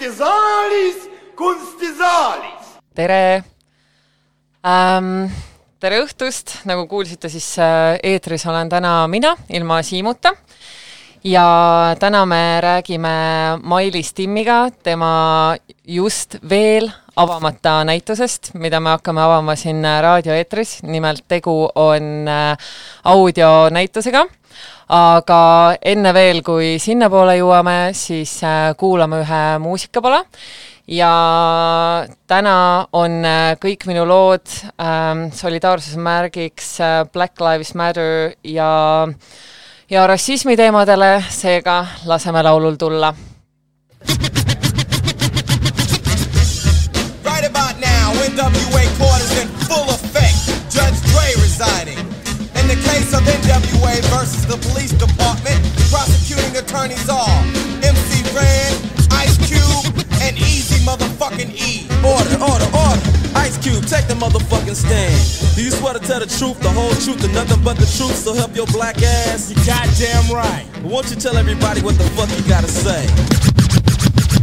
kunstisaalis, kunstisaalis. tere ähm,. tere õhtust, nagu kuulsite, siis äh, eetris olen täna mina, ilma Siimuta. ja täna me räägime Mailis Timmiga tema just veel avamata näitusest, mida me hakkame avama siin äh, raadioeetris, nimelt tegu on äh, audionäitusega aga enne veel, kui sinnapoole jõuame, siis äh, kuulame ühe muusikapala. Ja täna on äh, kõik minu lood ähm, solidaarsuse märgiks äh, Black Lives Matter ja ja rassismi teemadele, seega laseme laulul tulla. Right about now, NWA the case of NWA versus the police department, prosecuting attorneys are MC Ren, Ice Cube, and Easy motherfucking E. Order, order, order. Ice Cube, take the motherfucking stand. Do you swear to tell the truth, the whole truth, and nothing but the truth? So help your black ass. You goddamn right. Won't you tell everybody what the fuck you gotta say?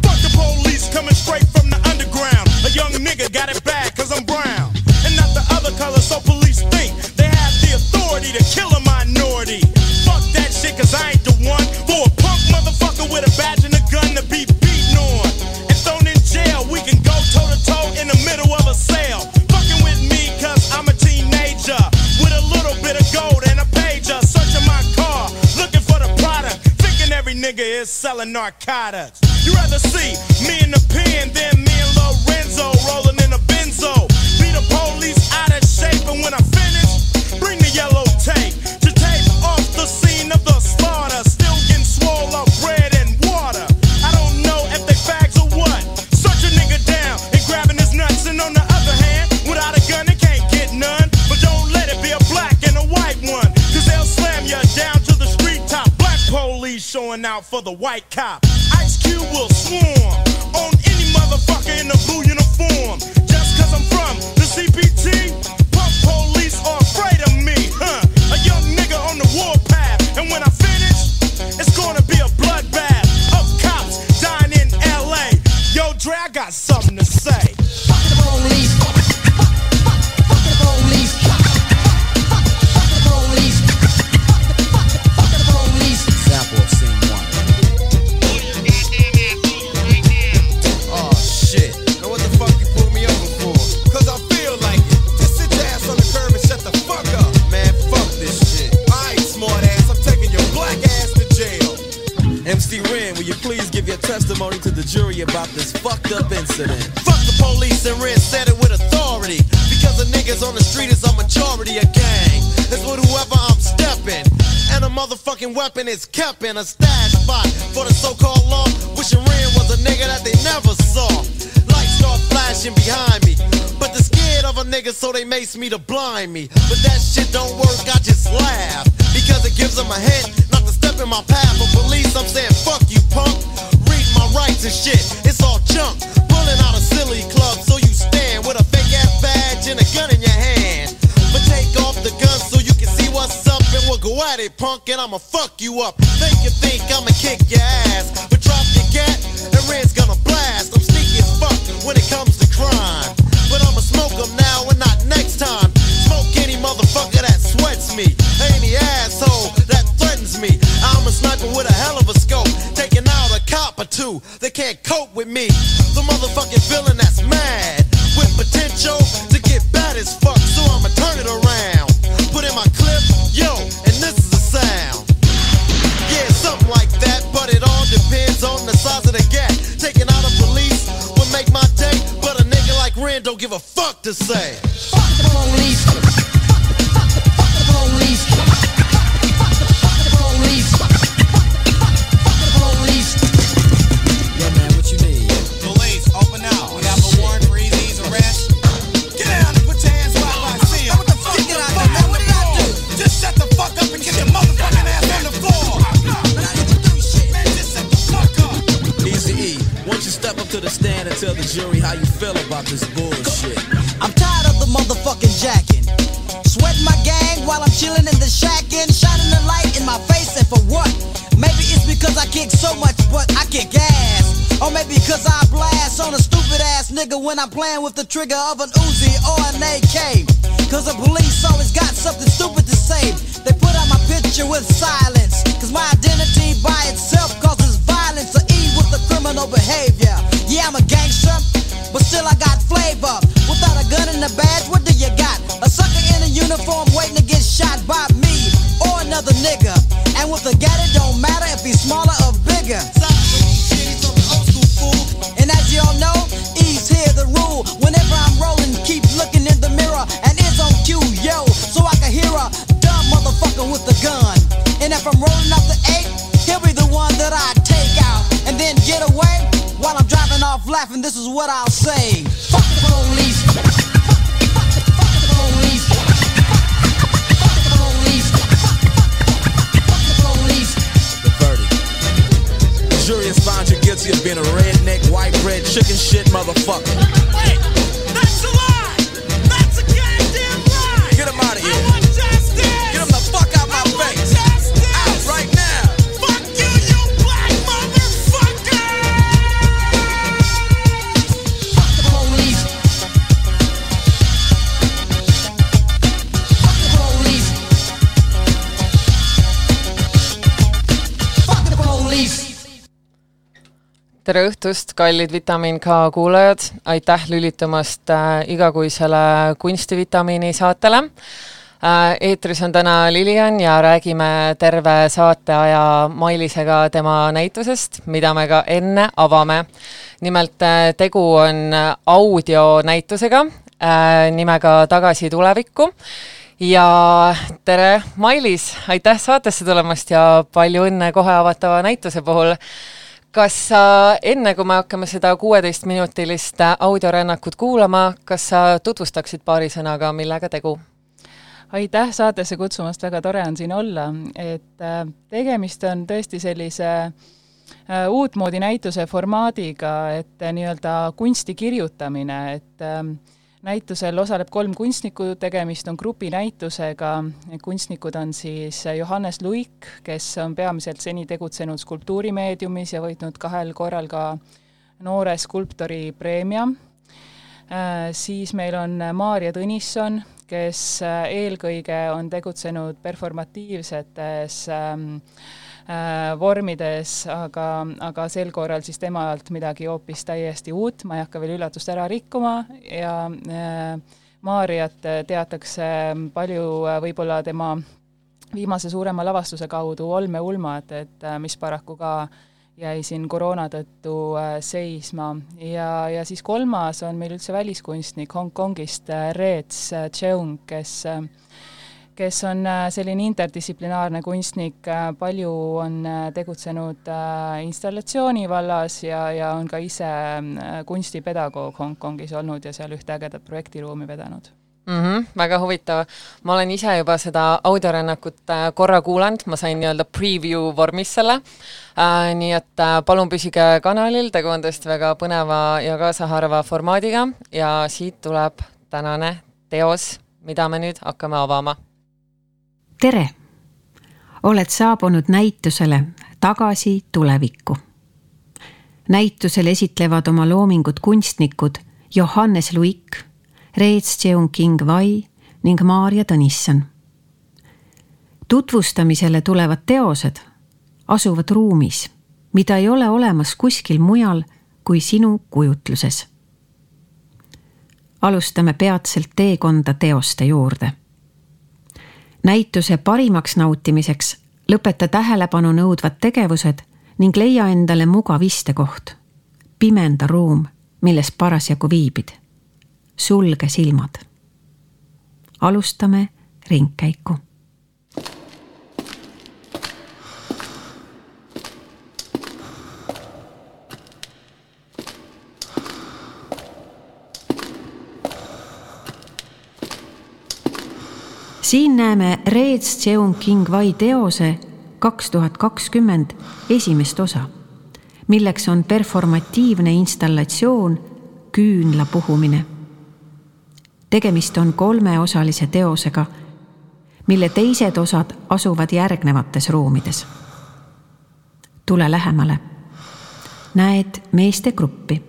Fuck the police coming straight from the underground. A young nigga got it bad cause I'm brown. And not the other color, so police authority to kill a minority. Fuck that shit cause I ain't the one for a punk motherfucker with a badge and a gun to be beaten on. And thrown in jail, we can go toe to toe in the middle of a sale. Fucking with me cause I'm a teenager. With a little bit of gold and a pager. Searching my car, looking for the product. Thinking every nigga is selling narcotics. You rather see me in the pen than me and Lorenzo rolling for the white cop. Is kept in a stash spot for the so-called law. Wishing Ren was a nigga that they never saw. Lights start flashing behind me. But they're scared of a nigga, so they mace me to blind me. But that shit don't work, I just laugh. Because it gives them a hint not to step in my path. And I'ma fuck you up. Make you think I'ma kick your ass, And if I'm rolling up the eight, he'll be the one that I take out and then get away while I'm driving off laughing. This is what I'll say. Fuck the police. Fuck the- fuck the- fuck the police. Fuck the police. Fuck the police. The verdict. The jury has found you guilty of being a redneck, white bread, chicken shit motherfucker. Tere õhtust, kallid Vitamiin K kuulajad, aitäh lülitumast äh, igakuisele kunstivitamiini saatele äh,. eetris on täna Lilian ja räägime terve saateaja Mailisega tema näitusest, mida me ka enne avame. nimelt äh, tegu on audionäitusega nimega Tagasi tulevikku ja tere, Mailis, aitäh saatesse tulemast ja palju õnne kohe avatava näituse puhul kas sa enne, kui me hakkame seda kuueteistminutilist audiorännakut kuulama, kas sa tutvustaksid paari sõnaga, millega tegu? aitäh saatesse kutsumast, väga tore on siin olla, et äh, tegemist on tõesti sellise äh, uutmoodi näituse formaadiga, et äh, nii-öelda kunsti kirjutamine, et äh, näitusel osaleb kolm kunstnikku, tegemist on grupinäitusega, kunstnikud on siis Johannes Luik, kes on peamiselt seni tegutsenud skulptuurimeediumis ja võitnud kahel korral ka noore skulptori preemia. Siis meil on Maarja Tõnisson, kes äh, eelkõige on tegutsenud performatiivsetes äh, vormides, aga, aga sel korral siis temalt midagi hoopis täiesti uut, ma ei hakka veel üllatust ära rikkuma ja äh, Maarjat teatakse palju äh, võib-olla tema viimase suurema lavastuse kaudu Olme ulmad, et äh, mis paraku ka jäi siin koroona tõttu äh, seisma. Ja, ja siis kolmas on meil üldse väliskunstnik Hongkongist äh, Reets äh, Cheung, kes äh, kes on äh, selline interdistsiplinaarne kunstnik, äh, palju on äh, tegutsenud installatsiooni vallas ja, ja on ka ise äh, kunstipedagoog Hongkongis olnud ja seal ühte ägedat projektiruumi vedanud mm. -hmm, väga huvitav. ma olen ise juba seda audiorännakut korra kuulanud, ma sain nii-öelda preview vormis selle äh,, nii et äh, palun püsige kanalil, tegu on tõesti väga põneva ja kaasahaarava formaadiga ja siit tuleb tänane teos, mida me nüüd hakkame avama. Tere! oled saabunud näitusele Tagasi tulevikku. näitusel esitlevad oma loomingut kunstnikud Johannes Luik, Reets Cheung-King Wai ning Maarja Tõnisson. tutvustamisele tulevad teosed asuvad ruumis, mida ei ole olemas kuskil mujal kui sinu kujutluses. alustame peatselt teekonda teoste juurde näituse parimaks nautimiseks lõpeta tähelepanu nõudvad tegevused ning leia endale mugav istekoht, pimenda ruum, milles parasjagu viibid. sulge silmad. alustame ringkäiku. Siin näeme Reets Cheung-King Wai teose kaks tuhat kakskümmend esimest osa, milleks on performatiivne installatsioon Küünla puhumine. tegemist on kolmeosalise teosega, mille teised osad asuvad järgnevates ruumides. tule lähemale. näed meeste gruppi.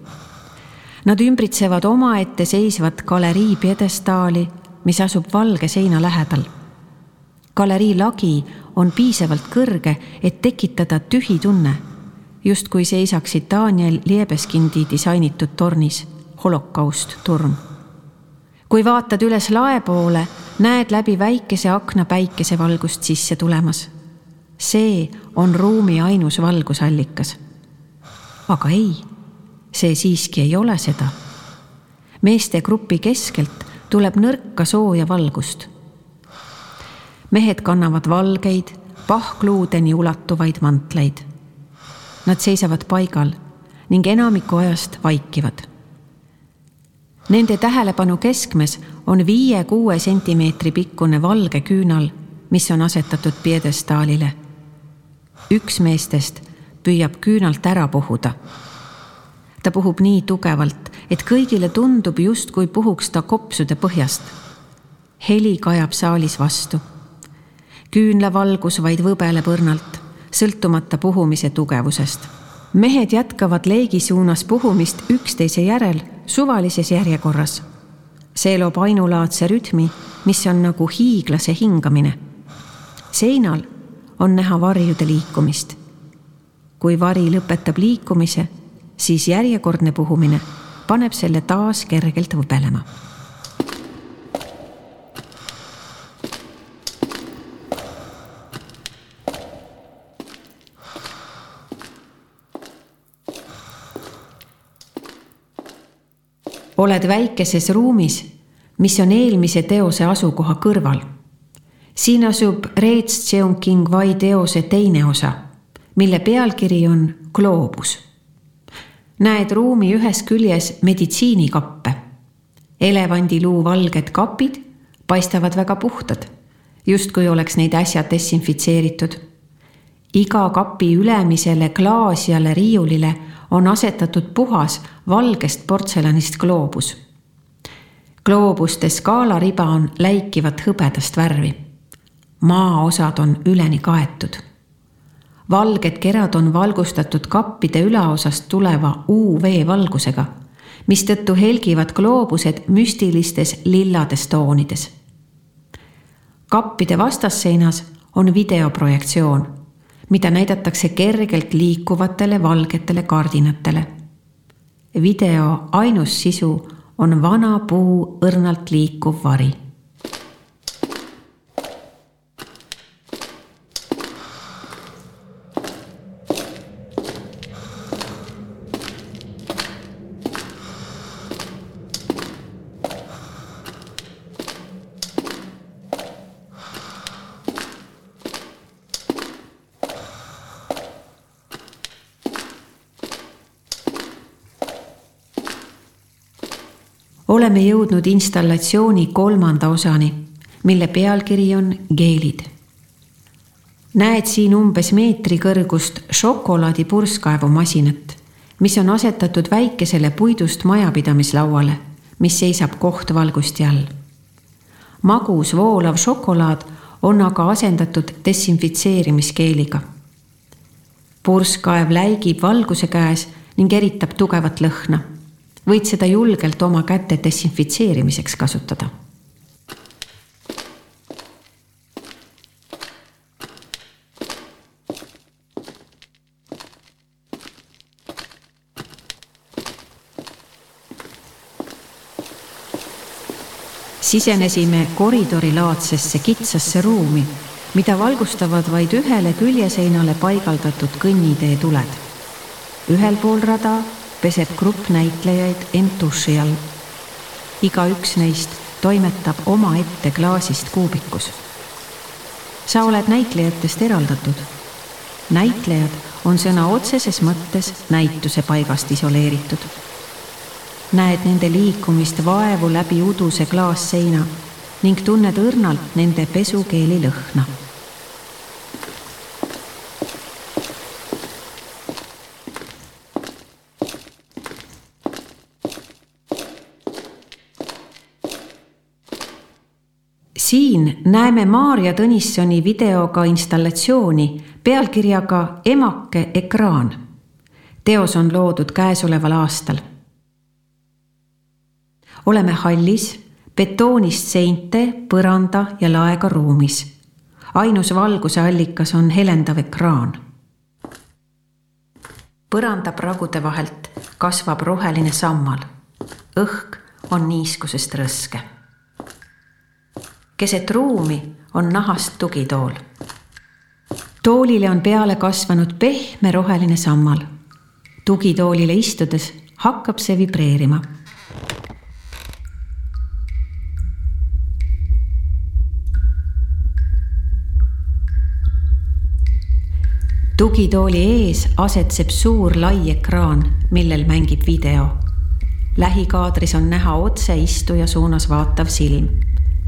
Nad ümbritsevad omaette seisvat galerii pjedestaali, mis asub valge seina lähedal. galerii lagi on piisavalt kõrge, et tekitada tühi tunne, justkui seisaksid Daniel Liebeskindi disainitud tornis holokaust turm. kui vaatad üles lae poole, näed läbi väikese akna päikesevalgust sisse tulemas. see on ruumi ainus valgusallikas. aga ei, see siiski ei ole seda. meestegrupi keskelt tuleb nõrka sooja valgust. mehed kannavad valgeid, pahkluudeni ulatuvaid mantleid. Nad seisavad paigal ning enamiku ajast vaikivad. Nende tähelepanu keskmes on viie-kuue sentimeetri pikkune valge küünal, mis on asetatud pjedestaalile. üks meestest püüab küünalt ära puhuda. Ta puhub nii tugevalt, et kõigile tundub, justkui puhuks ta kopsude põhjast. heli kajab saalis vastu. küünlavalgus vaid võbeleb õrnalt, sõltumata puhumise tugevusest. mehed jätkavad leegi suunas puhumist üksteise järel suvalises järjekorras. see loob ainulaadse rütmi, mis on nagu hiiglase hingamine. seinal on näha varjude liikumist. kui vari lõpetab liikumise, siis järjekordne puhumine paneb selle taas kergelt võbelema. oled väikeses ruumis, mis on eelmise teose asukoha kõrval. siin asub Reets Cheung-King Wai teose teine osa, mille pealkiri on Gloobus näed ruumi ühes küljes meditsiinikappe. elevandiluu valged kapid paistavad väga puhtad, justkui oleks neid äsja desinfitseeritud. iga kapi ülemisele klaasjale riiulile on asetatud puhas valgest portselanist gloobus. gloobuste skaalariba on läikivat hõbedast värvi. maaosad on üleni kaetud valged kerad on valgustatud kappide ülaosast tuleva UV-valgusega, mistõttu helgivad gloobused müstilistes lillades toonides. kappide vastasseinas on videoprojektsioon, mida näidatakse kergelt liikuvatele valgetele kardinatele. video ainus sisu on vana puu õrnalt liikuv vari oleme jõudnud installatsiooni kolmanda osani, mille pealkiri on geelid. näed siin umbes meetri kõrgust šokolaadipurskkaevumasinat, mis on asetatud väikesele puidust majapidamislauale, mis seisab kohtvalgusti all. magus voolav šokolaad on aga asendatud desinfitseerimiskeeliga. purskkaev läigib valguse käes ning eritab tugevat lõhna võid seda julgelt oma käte desinfitseerimiseks kasutada. sisenesime koridorilaadsesse kitsasse ruumi, mida valgustavad vaid ühele küljeseinale paigaldatud kõnnitee tuled. ühel pool rada peseb grupp näitlejaid end duši all. igaüks neist toimetab omaette klaasist kuubikus. sa oled näitlejatest eraldatud. näitlejad on sõna otseses mõttes näituse paigast isoleeritud. näed nende liikumist vaevu läbi uduse klaasseina ning tunned õrnalt nende pesukeeli lõhna siin näeme Maarja Tõnissoni videoga installatsiooni pealkirjaga Emake ekraan. teos on loodud käesoleval aastal. oleme hallis, betoonist seinte, põranda ja laega ruumis. ainus valguse allikas on helendav ekraan. põrandapragude vahelt kasvab roheline sammal. õhk on niiskusest rõske. Keset ruumi on nahast tugitool. toolile on peale kasvanud pehme roheline sammal. tugitoolile istudes hakkab see vibreerima tugitooli ees asetseb suur lai ekraan, millel mängib video. lähikaadris on näha otse istuja suunas vaatav silm,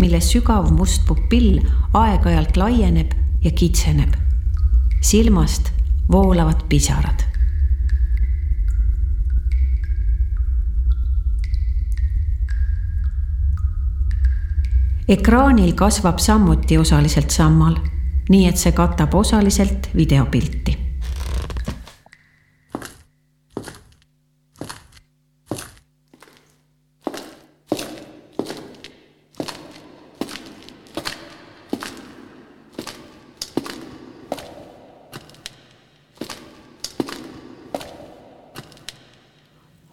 mille sügav must pupill aeg-ajalt laieneb ja kitseneb. silmast voolavad pisarad. ekraanil kasvab samuti osaliselt sammal nii et see katab osaliselt videopilti.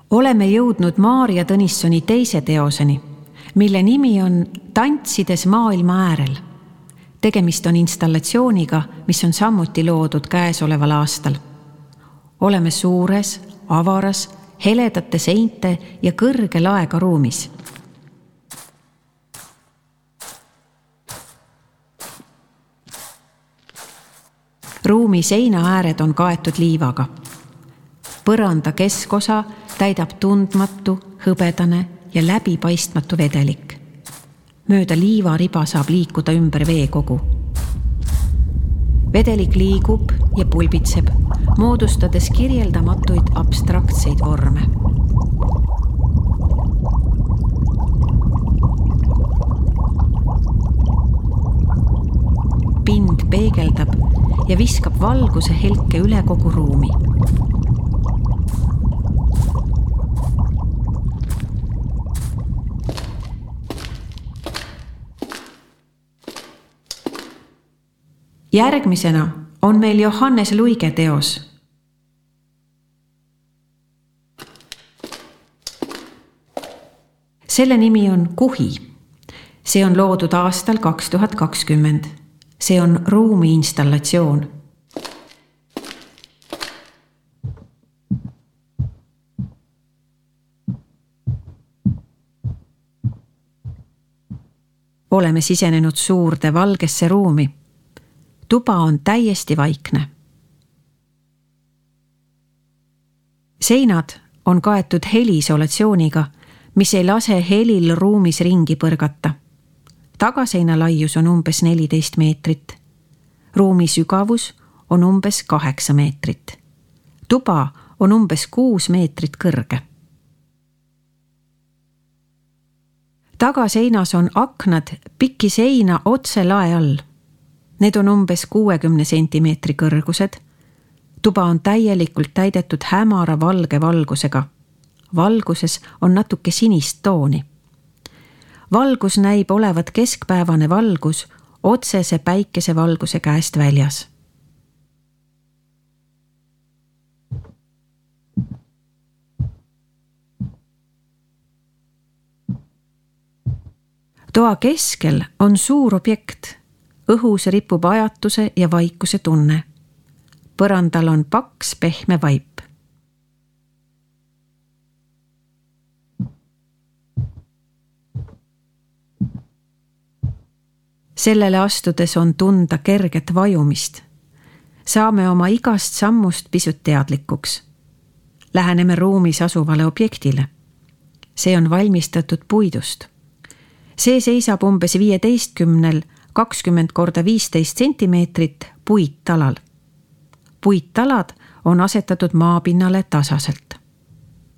Oleme jõudnud Maarja Tõnissoni teise teoseni, mille nimi on Tantsides maailma äärel tegemist on installatsiooniga, mis on samuti loodud käesoleval aastal. oleme suures, avaras, heledate seinte ja kõrge laega ruumis. ruumi seinaääred on kaetud liivaga. põranda keskosa täidab tundmatu, hõbedane ja läbipaistmatu vedelik mööda liivariba saab liikuda ümber veekogu. vedelik liigub ja pulbitseb, moodustades kirjeldamatuid abstraktseid vorme. pind peegeldab ja viskab valguse helke üle kogu ruumi järgmisena on meil Johannes Luige teos. selle nimi on Kuhi. see on loodud aastal kaks tuhat kakskümmend. see on ruumi installatsioon oleme sisenenud suurde valgesse ruumi tuba on täiesti vaikne. seinad on kaetud heliisolatsiooniga, mis ei lase helil ruumis ringi põrgata. tagaseina laius on umbes neliteist meetrit. ruumi sügavus on umbes kaheksa meetrit. tuba on umbes kuus meetrit kõrge. tagaseinas on aknad pikki seina otse lae all Need on umbes kuuekümne sentimeetri kõrgused. tuba on täielikult täidetud hämara valge valgusega. valguses on natuke sinist tooni. valgus näib olevat keskpäevane valgus otsese päikesevalguse käest väljas toa keskel on suur objekt õhus ripub ajatuse ja vaikuse tunne. põrandal on paks pehme vaip. sellele astudes on tunda kerget vajumist. saame oma igast sammust pisut teadlikuks. Läheneme ruumis asuvale objektile. see on valmistatud puidust. see seisab umbes viieteistkümnel kakskümmend korda viisteist sentimeetrit puittalal. puittalad on asetatud maapinnale tasaselt.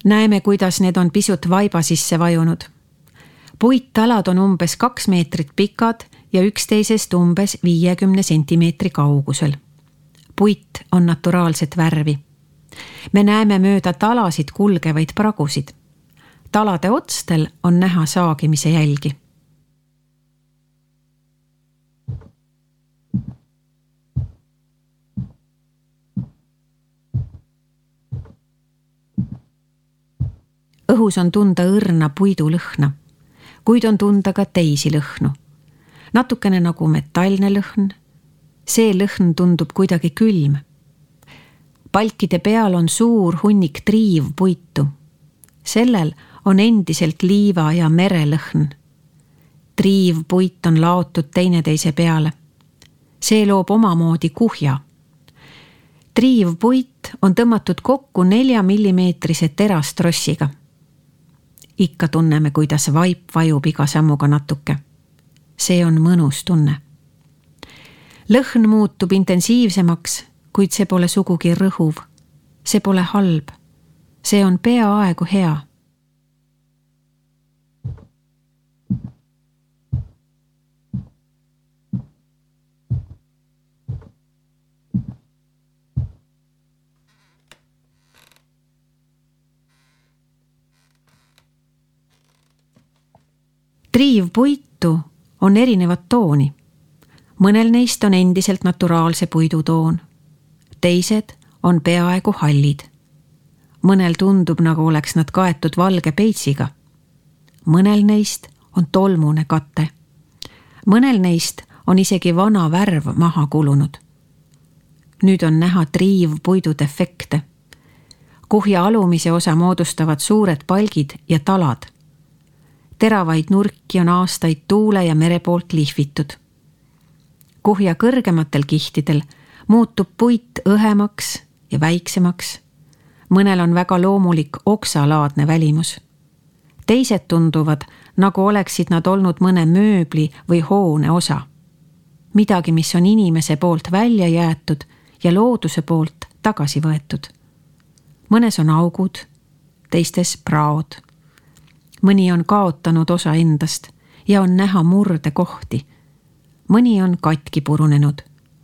näeme, kuidas need on pisut vaiba sisse vajunud. puittalad on umbes kaks meetrit pikad ja üksteisest umbes viiekümne sentimeetri kaugusel. puit on naturaalset värvi. me näeme mööda talasid kulgevaid pragusid. talade otstel on näha saagimise jälgi. Õhus on tunda õrna puidulõhna, kuid on tunda ka teisi lõhnu. natukene nagu metallne lõhn. see lõhn tundub kuidagi külm. palkide peal on suur hunnik triivpuitu. sellel on endiselt liiva ja merelõhn. triivpuit on laotud teineteise peale. see loob omamoodi kuhja triivpuit on tõmmatud kokku nelja millimeetrise terastrossiga ikka tunneme, kuidas vaip vajub iga sammuga natuke. see on mõnus tunne. lõhn muutub intensiivsemaks, kuid see pole sugugi rõhuv. see pole halb. see on peaaegu hea triivpuitu on erinevat tooni. mõnel neist on endiselt naturaalse puidu toon. teised on peaaegu hallid. mõnel tundub, nagu oleks nad kaetud valge peitsiga. mõnel neist on tolmune kate. mõnel neist on isegi vana värv maha kulunud. nüüd on näha triivpuidu defekte. kuhja alumise osa moodustavad suured palgid ja talad teravaid nurki on aastaid tuule ja mere poolt lihvitud. kuhja kõrgematel kihtidel muutub puit õhemaks ja väiksemaks. mõnel on väga loomulik oksalaadne välimus. teised tunduvad, nagu oleksid nad olnud mõne mööbli või hoone osa. midagi, mis on inimese poolt välja jäetud ja looduse poolt tagasi võetud. mõnes on augud, teistes praod mõni on kaotanud osa endast ja on näha murdekohti. mõni on katki purunenud,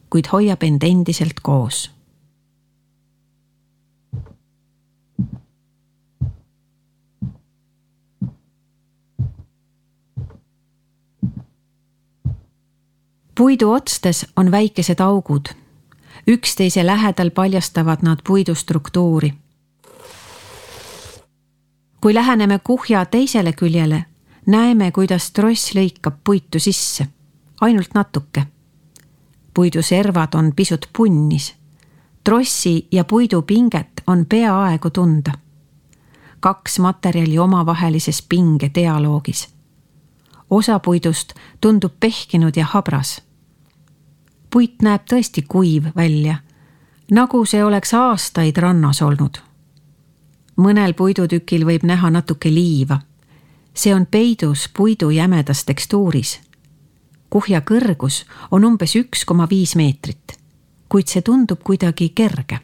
kuid hoiab end endiselt koos. puidu otstes on väikesed augud. üksteise lähedal paljastavad nad puidu struktuuri kui läheneme kuhja teisele küljele, näeme, kuidas tross lõikab puitu sisse, ainult natuke. puidu servad on pisut punnis. trossi ja puidu pinget on peaaegu tunda. kaks materjali omavahelises pinge dialoogis. osa puidust tundub pehkinud ja habras. puit näeb tõesti kuiv välja, nagu see oleks aastaid rannas olnud mõnel puidutükil võib näha natuke liiva. see on peidus puidu jämedas tekstuuris. kuhja kõrgus on umbes üks koma viis meetrit, kuid see tundub kuidagi kerge.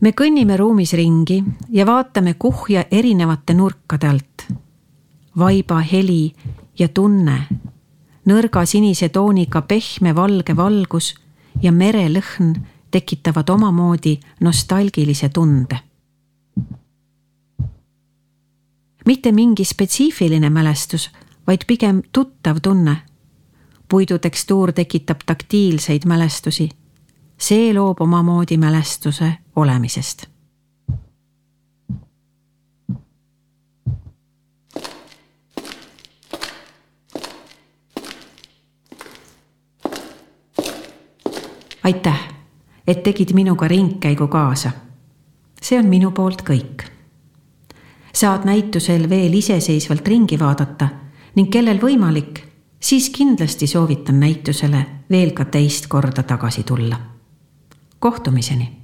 me kõnnime ruumis ringi ja vaatame kuhja erinevate nurkade alt. vaiba heli ja tunne nõrga sinise tooniga pehme valge valgus ja merelõhn tekitavad omamoodi nostalgilise tunde. mitte mingi spetsiifiline mälestus, vaid pigem tuttav tunne. puidu tekstuur tekitab taktiilseid mälestusi. see loob omamoodi mälestuse olemisest aitäh, et tegid minuga ringkäigu kaasa. see on minu poolt kõik. saad näitusel veel iseseisvalt ringi vaadata ning kellel võimalik, siis kindlasti soovitan näitusele veel ka teist korda tagasi tulla. kohtumiseni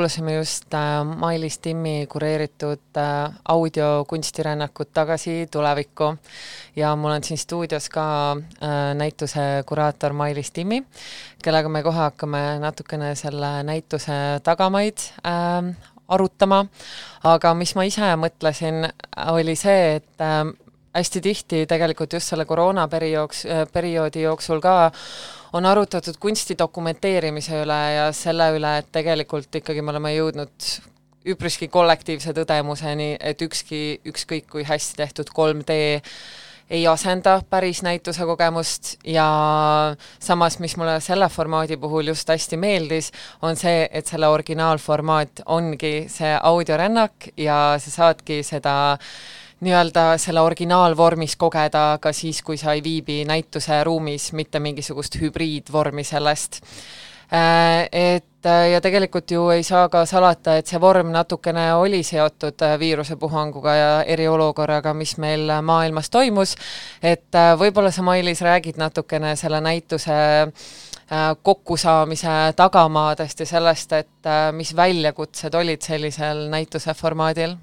kuulasime just äh, Mailis Timmi kureeritud äh, audiokunstirännakut Tagasi tulevikku. Ja mul on siin stuudios ka äh, näituse kuraator Mailis Timmi, kellega me kohe hakkame natukene selle näituse tagamaid arutama, aga mis ma ise mõtlesin, oli see, et hästi tihti tegelikult just selle koroonaperioodiks, perioodi jooksul ka on arutatud kunsti dokumenteerimise üle ja selle üle, et tegelikult ikkagi me oleme jõudnud üpriski kollektiivse tõdemuseni, et ükski, ükskõik kui hästi tehtud 3D ei asenda päris näituse kogemust ja samas, mis mulle selle formaadi puhul just hästi meeldis, on see, et selle originaalformaat ongi see audiorännak ja sa saadki seda nii-öelda selle originaalvormis kogeda ka siis, kui sa ei viibi näituse ruumis, mitte mingisugust hübriidvormi sellest. Et ja tegelikult ju ei saa ka salata, et see vorm natukene oli seotud viirusepuhanguga ja eriolukorraga, mis meil maailmas toimus, et võib-olla sa, Mailis, räägid natukene selle näituse kokkusaamise tagamaadest ja sellest, et mis väljakutsed olid sellisel näituse formaadil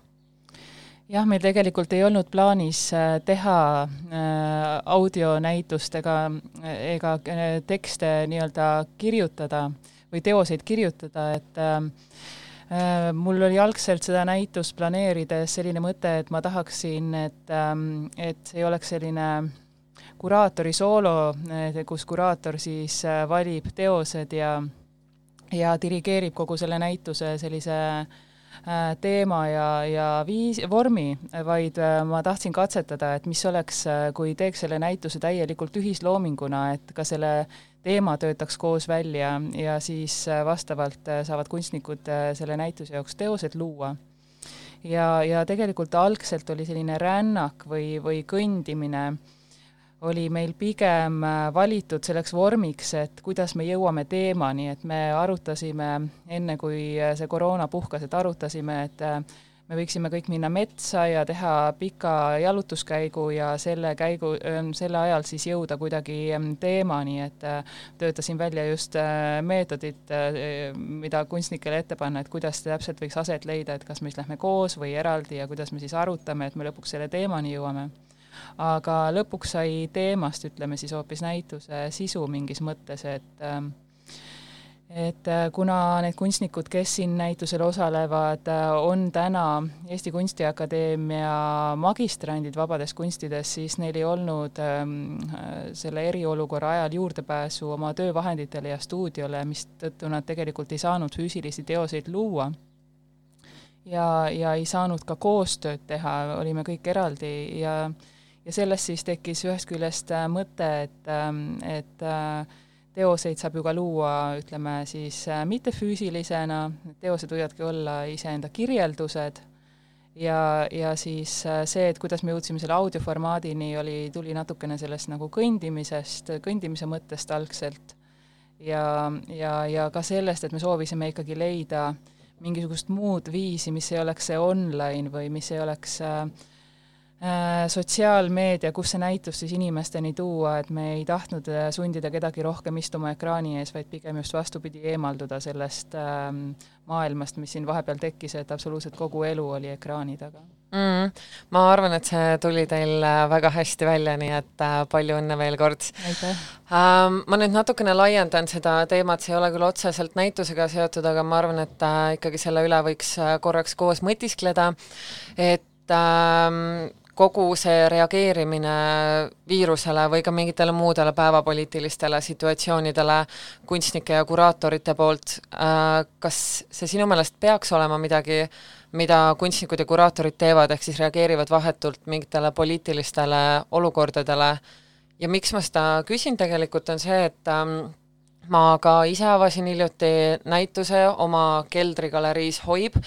jah, meil tegelikult ei olnud plaanis äh, teha äh, audionäitust ega, ega äh, tekste nii-öelda kirjutada või teoseid kirjutada, et äh, mul oli algselt seda näitust planeerides selline mõte, et ma tahaksin, et, et see ei oleks selline kuraatori soolo, kus kuraator siis valib teosed ja, ja dirigeerib kogu selle näituse sellise äh, Äh, teema ja, ja viis, vormi, vaid äh, ma tahtsin katsetada, et mis oleks, äh, kui teeks selle näituse täielikult ühisloominguna, et ka selle teema töötaks koos välja ja siis vastavalt saavad kunstnikud selle näituse jaoks teosed luua. ja, ja tegelikult algselt oli selline rännak või, või kõndimine äh, oli meil pigem äh, valitud selleks vormiks, et kuidas me jõuame teemani, et me arutasime enne, kui äh, see koroona puhkes, et arutasime, et äh, me võiksime kõik minna metsa ja teha pika jalutuskäigu ja selle käigu, selle ajal siis jõuda kuidagi ähm, teemani, et töötasin välja just meetodit, mida kunstnikele ette panna, et kuidas täpselt võiks aset leida, et kas me siis lähme koos või eraldi ja kuidas me siis arutame, et me lõpuks selle teemani jõuame aga lõpuks sai teemast, ütleme siis hoopis näituse sisu mingis mõttes, et ähm, et äh, kuna need kunstnikud, kes siin näitusel osalevad, äh, on täna Eesti Kunstiakadeemia magistrandid vabades kunstides, siis neil ei olnud ähm, selle eriolukorra ajal juurdepääsu oma töövahenditele ja stuudiole, mistõttu nad tegelikult ei saanud füüsilisi teoseid luua. ja, ja ei saanud ka koostööd teha, olime kõik eraldi ja äh, ja sellest siis tekkis ühest küljest äh, mõte, et, ähm, et äh, teoseid saab ju ka luua, ütleme siis äh, mittefüüsilisena, teosed võivadki olla iseenda kirjeldused ja, ja siis see, et kuidas me jõudsime selle audioformaadini, oli, tuli natukene sellest nagu kõndimisest, kõndimise mõttest algselt. ja, ja, ja ka sellest, et me soovisime ikkagi leida mingisugust muud viisi, mis ei oleks see online või mis ei oleks äh, sotsiaalmeedia, kus see näitus siis inimesteni tuua, et me ei tahtnud äh, sundida kedagi rohkem istuma ekraani ees, vaid pigem just vastupidi, eemalduda sellest ähm, maailmast, mis siin vahepeal tekkis, et absoluutselt kogu elu oli ekraani taga mm,. ma arvan, et see tuli teil äh, väga hästi välja, nii et palju õnne veel kord. ähm,! Ma nüüd natukene laiendan seda teemat, see ei ole küll otseselt näitusega seotud, aga ma arvan, et ikkagi selle üle võiks korraks koos mõtiskleda, et ähm, kogu see reageerimine viirusele või ka mingitele muudele päevapoliitilistele situatsioonidele kunstnike ja kuraatorite poolt, äh, kas see sinu meelest peaks olema midagi, mida kunstnikud ja kuraatorid teevad, ehk siis reageerivad vahetult mingitele poliitilistele olukordadele? Ja miks ma seda küsin tegelikult, on see, et ähm, ma ka ise avasin hiljuti näituse oma keldrigaleriis Hoib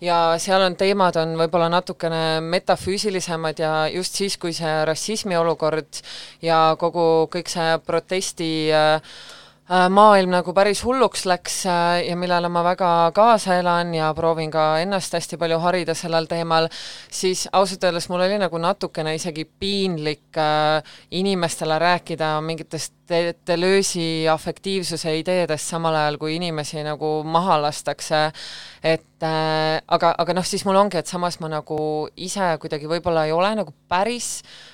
ja seal on teemad, on võib-olla natukene metafüüsilisemad ja just siis, kui see rassismi olukord ja kogu, kõik see protesti äh, maailm nagu päris hulluks läks äh, ja millele ma väga kaasa elan ja proovin ka ennast hästi palju harida sellel teemal, siis ausalt öeldes mul oli nagu natukene isegi piinlik äh, inimestele rääkida mingitest de-, Deleuze'i afektiivsuse ideedest, samal ajal kui inimesi nagu maha lastakse, et äh, aga, aga noh, siis mul ongi, et samas ma nagu ise kuidagi võib-olla ei ole nagu päris äh,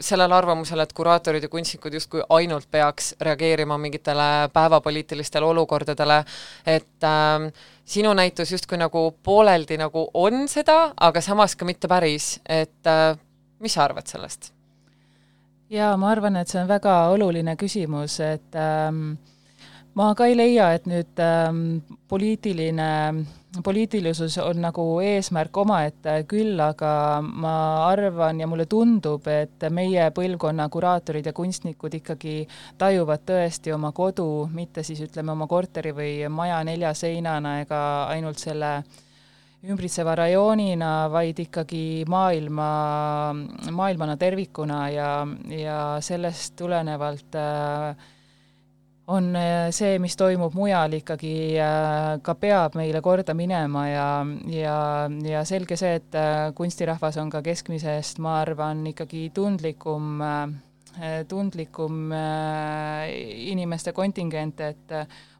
sellel arvamusel, et kuraatorid ja kunstnikud justkui ainult peaks reageerima mingitele päevapoliitilistele olukordadele, et äh, sinu näitus justkui nagu pooleldi nagu on seda, aga samas ka mitte päris, et äh, mis sa arvad sellest? jaa, ma arvan, et see on väga oluline küsimus, et ähm, ma ka ei leia, et nüüd ähm, poliitiline, poliitilisus on nagu eesmärk omaette, küll aga ma arvan ja mulle tundub, et meie põlvkonna kuraatorid ja kunstnikud ikkagi tajuvad tõesti oma kodu, mitte siis ütleme, oma korteri või maja nelja seinana ega ainult selle ümbritseva rajoonina, vaid ikkagi maailma, maailmana tervikuna ja, ja sellest tulenevalt äh, on äh, see, mis toimub mujal, ikkagi äh, ka peab meile korda minema ja, ja, ja selge see, et äh, kunstirahvas on ka keskmisest, ma arvan, ikkagi tundlikum tundlikum inimeste kontingent, et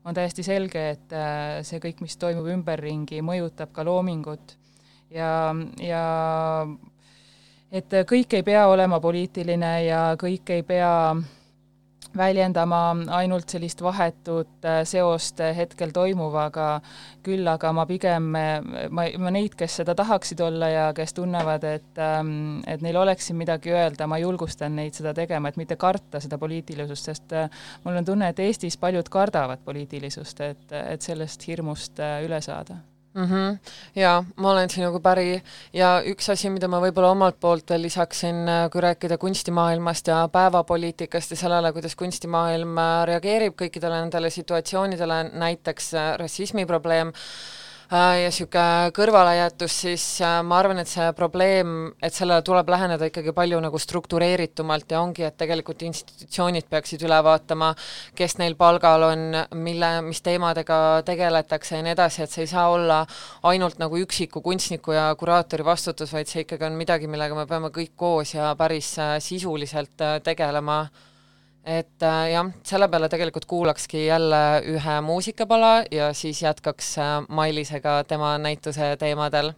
on täiesti selge, et see kõik, mis toimub ümberringi, mõjutab ka loomingut. Ja, ja et kõik ei pea olema poliitiline ja kõik ei pea väljendama ainult sellist vahetut äh, seost äh, hetkel toimuvaga, küll aga ma pigem, ma, ma neid, kes seda tahaksid olla ja kes tunnevad, et ähm, et neil oleks siin midagi öelda, ma julgustan neid seda tegema, et mitte karta seda poliitilisust, sest äh, mul on tunne, et Eestis paljud kardavad poliitilisust, et, et sellest hirmust üle saada mm. -hmm. jaa, ma olen sinuga päri ja üks asi, mida ma võib-olla omalt poolt veel lisaksin, äh, kui rääkida kunstimaailmast ja päevapoliitikast ja sellele, kuidas kunstimaailm äh, reageerib kõikidele nendele situatsioonidele, näiteks äh, rassismi probleem, ja niisugune kõrvalejätus, siis äh, ma arvan, et see probleem, et sellele tuleb läheneda ikkagi palju nagu struktureeritumalt ja ongi, et tegelikult institutsioonid peaksid üle vaatama, kes neil palgal on, mille, mis teemadega tegeletakse ja nii edasi, et see ei saa olla ainult nagu üksiku kunstniku ja kuraatori vastutus, vaid see ikkagi on midagi, millega me peame kõik koos ja päris äh, sisuliselt tegelema et äh, jah, selle peale tegelikult kuulakski jälle ühe muusikapala ja siis jätkaks äh, Mailisega tema näituse teemadel.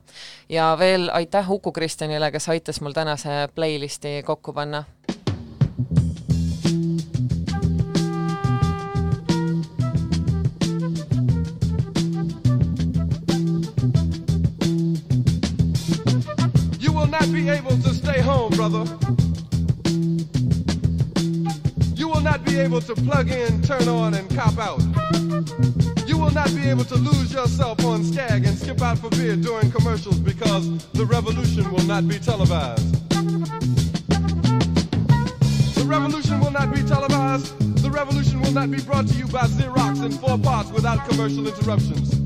ja veel aitäh Uku Kristjanile, kes aitas mul tänase playlisti kokku panna. You will not be able to stay home, brother. Not be able to plug in, turn on, and cop out. You will not be able to lose yourself on Skag and skip out for beer during commercials because the revolution will not be televised. The revolution will not be televised. The revolution will not be brought to you by Xerox in four parts without commercial interruptions.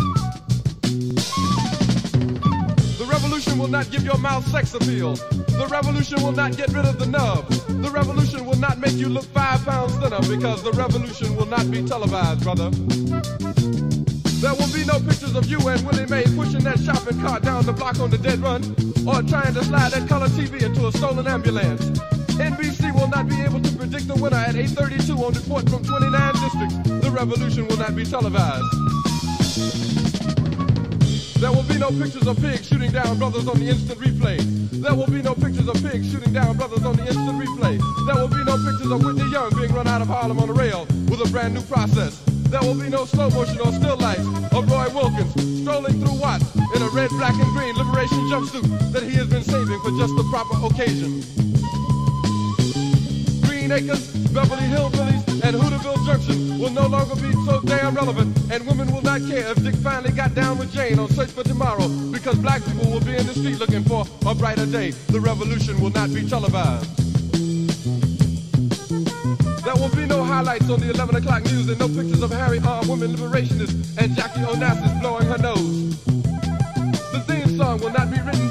Revolution will not give your mouth sex appeal. The revolution will not get rid of the nub. The revolution will not make you look five pounds thinner because the revolution will not be televised, brother. There will be no pictures of you and Willie Mae pushing that shopping cart down the block on the dead run or trying to slide that color TV into a stolen ambulance. NBC will not be able to predict the winner at 8.32 on report from 29 districts. The revolution will not be televised. There will be no pictures of pigs shooting down brothers on the instant replay. There will be no pictures of pigs shooting down brothers on the instant replay. There will be no pictures of Whitney Young being run out of Harlem on a rail with a brand new process. There will be no slow motion or still lights of Roy Wilkins strolling through Watts in a red, black, and green liberation jumpsuit that he has been saving for just the proper occasion. Green Beverly Hillbillies, and Hooterville Junction will no longer be so damn relevant, and women will not care if Dick finally got down with Jane on Search for Tomorrow, because black people will be in the street looking for a brighter day. The revolution will not be televised. There will be no highlights on the 11 o'clock news and no pictures of Harry armed women liberationists and Jackie Onassis blowing her nose.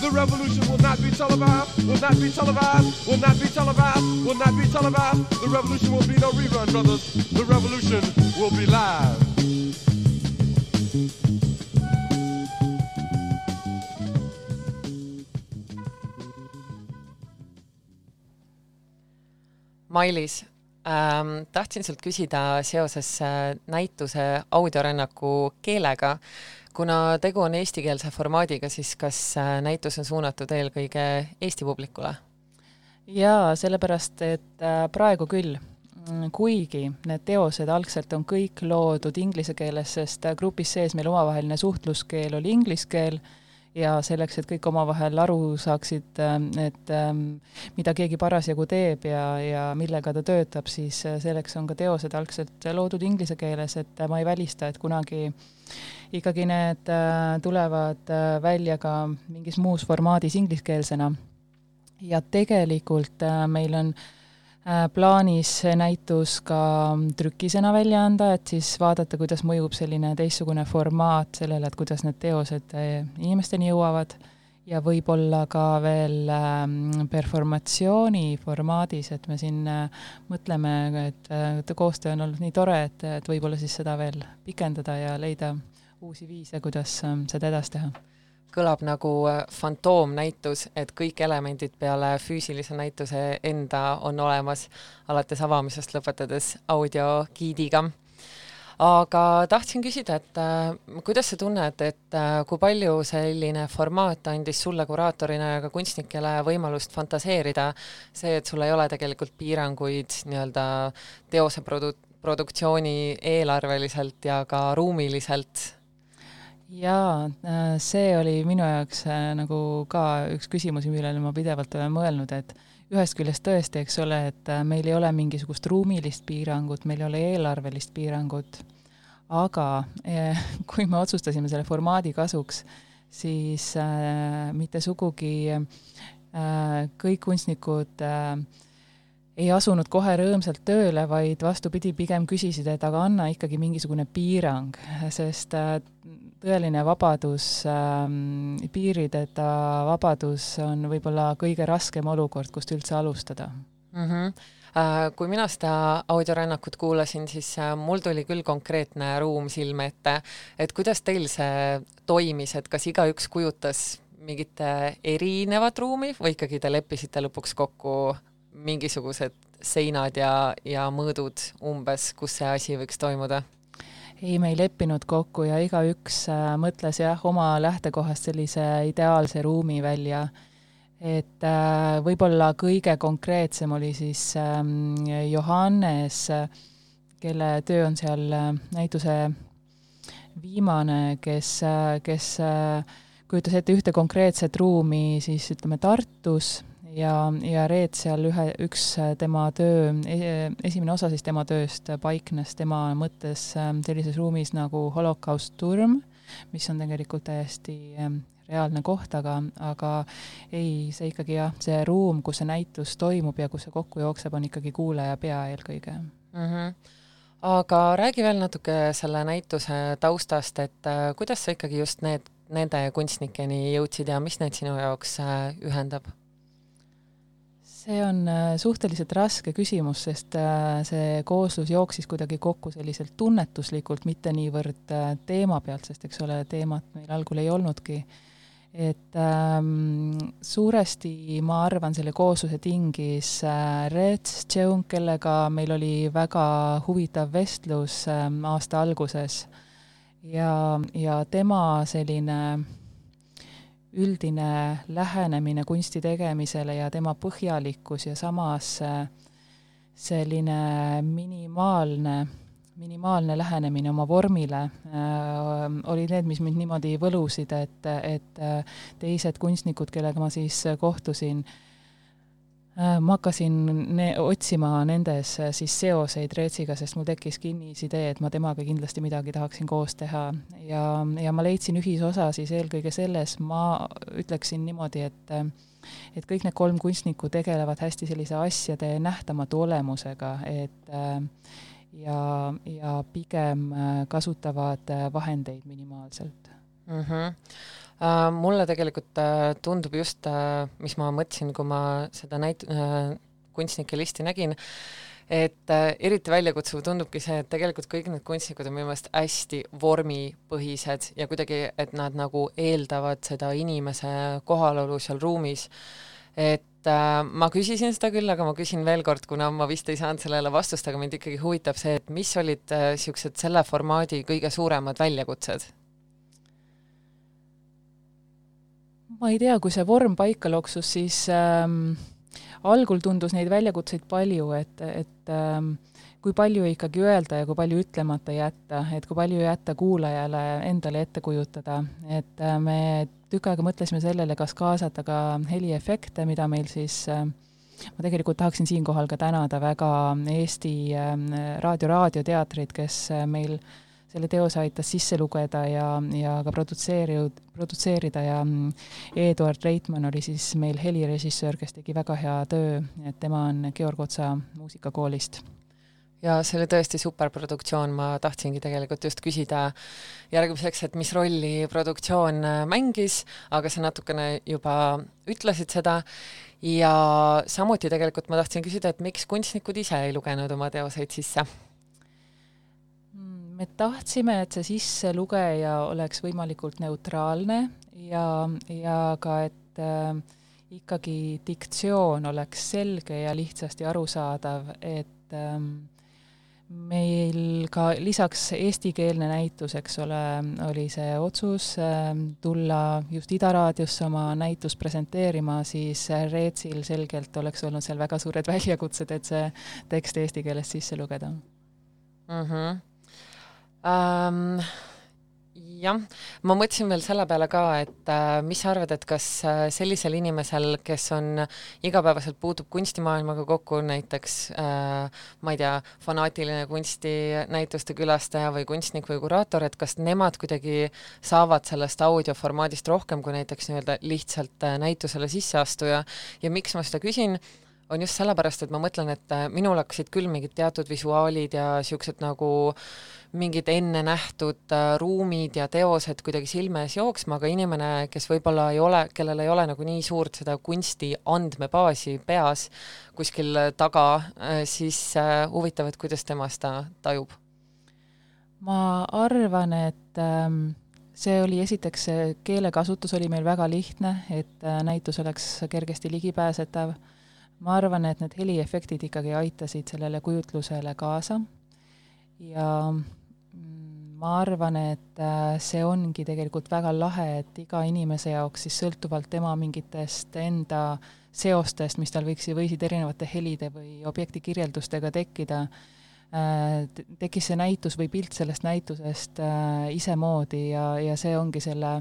The revolution will not be televised, will not be televised, will not be televised, will not be televised. The revolution will be no rerun, brothers. The revolution will be live. Mailis ähm,, tahtsin sult küsida seoses äh, näituse audiorännaku keelega, kuna tegu on eestikeelse formaadiga, siis kas äh, näitus on suunatud eelkõige Eesti publikule? jaa, sellepärast, et äh, praegu küll, kuigi need teosed algselt on kõik loodud inglise keeles, sest grupis sees meil omavaheline suhtluskeel oli inglise keel ja selleks, et kõik omavahel aru saaksid, et ähm, mida keegi parasjagu teeb ja, ja millega ta töötab, siis äh, selleks on ka teosed algselt loodud inglise keeles, et ma ei välista, et kunagi ikkagi need äh, tulevad äh, välja ka mingis muus formaadis ingliskeelsena. ja tegelikult meil on plaanis see näitus ka trükisena välja anda, et siis vaadata, kuidas mõjub selline teistsugune formaat sellele, et kuidas need teosed inimesteni jõuavad. Ja võib-olla ka veel performatsiooni formaadis, et me siin mõtleme, et, koostöö on olnud nii tore, et, et võib-olla siis seda veel pikendada ja leida uusi viise, kuidas seda edasi teha kõlab nagu fantoomnäitus, et kõik elemendid peale füüsilise näituse enda on olemas, alates avamisest lõpetades audiogiidiga. aga tahtsin küsida, et äh, kuidas sa tunned, et äh, kui palju selline formaat andis sulle kuraatorina ja ka kunstnikele võimalust fantaseerida, see, et sul ei ole tegelikult piiranguid nii-öelda teose produ-, produktsiooni eelarveliselt ja ka ruumiliselt jaa, see oli minu jaoks äh, nagu ka üks küsimusi, millele ma pidevalt olen mõelnud, et ühest küljest tõesti, eks ole, et äh, meil ei ole mingisugust ruumilist piirangut, meil ei ole eelarvelist piirangut, aga kui me otsustasime selle formaadi kasuks, siis äh, mitte sugugi äh, kõik kunstnikud äh, ei asunud kohe rõõmsalt tööle, vaid vastupidi, pigem küsisid, et aga anna ikkagi mingisugune piirang, sest tõeline vabadus ähm,, piirideta vabadus on võib-olla kõige raskem olukord, kust üldse alustada mm. -hmm kui mina seda audiorännakut kuulasin, siis äh, mul tuli küll konkreetne ruum silme ette, et kuidas teil see toimis, et kas igaüks kujutas mingit erinevat ruumi või ikkagi te leppisite lõpuks kokku mingisugused seinad ja, ja mõõdud umbes, kus see asi võiks toimuda? Ei, me ei leppinud kokku ja igaüks äh, mõtles jah, oma lähtekohast sellise ideaalse ruumi välja. et äh, võib-olla kõige konkreetsem oli siis äh, Johannes, kelle töö on seal äh, näituse viimane, kes kes kujutas ette ühte konkreetset ruumi siis ütleme Tartus ja, ja Reet seal ühe, üks äh, tema töö, e-, esimene osa siis tema tööst paiknes tema mõttes ähm, sellises ruumis nagu holokaust turm, mis on tegelikult täiesti reaalne koht, aga, aga ei, see ikkagi jah, see ruum, kus see näitus toimub ja kus see kokku jookseb, on ikkagi kuulaja pea eelkõige mm. -hmm aga räägi veel natuke selle näituse taustast, et äh, kuidas sa ikkagi just need, nende kunstnikeni jõudsid ja mis neid sinu jaoks äh, ühendab? See on äh, suhteliselt raske küsimus, sest äh, see kooslus jooksis kuidagi kokku selliselt tunnetuslikult, mitte niivõrd äh, teema pealt, sest eks ole, teemat meil algul ei olnudki. et ähm, suuresti ma arvan, selle koosluse tingis äh, Rets Tšeung, kellega meil oli väga huvitav vestlus ähm, aasta alguses ja, ja tema selline üldine lähenemine kunsti tegemisele ja tema põhjalikkus ja samas äh, selline minimaalne, minimaalne lähenemine oma vormile äh, olid need, mis mind niimoodi võlusid, et, et äh, teised kunstnikud, kellega ma siis kohtusin äh,, ma hakkasin ne otsima nendes äh, siis seoseid Reetsiga, sest mul tekkis kinnisidee, et ma temaga kindlasti midagi tahaksin koos teha. ja, ja ma leidsin ühisosa siis eelkõige selles, ma ütleksin niimoodi, et äh, et kõik need kolm kunstnikku tegelevad hästi sellise asjade nähtamatu olemusega, et äh, ja, ja pigem äh, kasutavad äh, vahendeid minimaalselt mm. -hmm. Uh, mulle tegelikult uh, tundub just uh,, mis ma mõtlesin, kui ma seda näit- kunstnike listi nägin, et äh, eriti väljakutsuv tundubki see, et tegelikult kõik need kunstnikud on minu meelest hästi vormipõhised ja kuidagi, et nad nagu eeldavad seda inimese kohalolu seal ruumis. et äh, ma küsisin seda küll, aga ma küsin veel kord, kuna ma vist ei saanud sellele vastust, aga mind ikkagi huvitab see, et mis olid niisugused äh, selle formaadi kõige suuremad väljakutsed? Ma ei tea, kui see vorm paika loksus, siis ähm, algul tundus neid väljakutseid palju, et, et ähm, kui palju ikkagi öelda ja kui palju ütlemata jätta, et kui palju jätta kuulajale endale ette kujutada, et äh, me tükk aega mõtlesime sellele, kas kaasata ka heliefekte, mida meil siis äh, ma tegelikult tahaksin siinkohal ka tänada väga Eesti äh, Raadio raadioteatrit, kes äh, meil äh, selle teose aitas sisse lugeda ja, ja ka produtseeri-, produtseerida ja mm, Eduard Reitmann oli siis meil helirežissöör, kes tegi väga hea töö, et tema on Georg Otsa muusikakoolist ja see oli tõesti superproduktsioon, ma tahtsingi tegelikult just küsida järgmiseks, et mis rolli produktsioon äh, mängis, aga sa natukene juba ütlesid seda, ja samuti tegelikult ma tahtsin küsida, et miks kunstnikud ise ei lugenud oma teoseid sisse me tahtsime, et see sisselugeja oleks võimalikult neutraalne ja, ja ka, et äh, ikkagi diktsioon oleks selge ja lihtsasti arusaadav, et ähm, meil ka lisaks eestikeelne näitus, eks ole, oli see otsus äh, tulla just Ida raadiosse oma näitust presenteerima, siis Reetsil selgelt oleks olnud seal väga suured väljakutsed, et see tekst eesti keeles sisse lugeda mm. -hmm ähm,? jah, ma mõtlesin veel selle peale ka, et äh, mis sa arvad, et kas äh, sellisel inimesel, kes on igapäevaselt puutub kunstimaailmaga kokku, näiteks äh, ma ei tea, fanaatiline kunstinäituste külastaja või kunstnik või kuraator, et kas nemad kuidagi saavad sellest audioformaadist rohkem kui näiteks nii-öelda lihtsalt äh, näitusele sisseastuja ja miks ma seda küsin, on just sellepärast, et ma mõtlen, et äh, minul hakkasid küll mingid teatud visuaalid ja niisugused nagu mingid enne nähtud äh, ruumid ja teosed kuidagi silme ees jooksma, aga inimene, kes võib-olla ei ole, kellel ei ole nagu nii suurt seda kunsti andmebaasi peas kuskil taga äh,, siis äh, huvitav, et kuidas tema seda tajub? ma arvan, et ähm see oli esiteks, see keelekasutus oli meil väga lihtne, et näitus oleks kergesti ligipääsetav ma arvan, et need heliefektid ikkagi aitasid sellele kujutlusele kaasa ja ma arvan, et äh, see ongi tegelikult väga lahe, et iga inimese jaoks siis sõltuvalt tema mingitest enda seostest, mis tal võiks, võisid erinevate helide või objekti kirjeldustega tekkida, äh, tekkis see näitus või pilt sellest näitusest äh, isemoodi ja, ja see ongi selle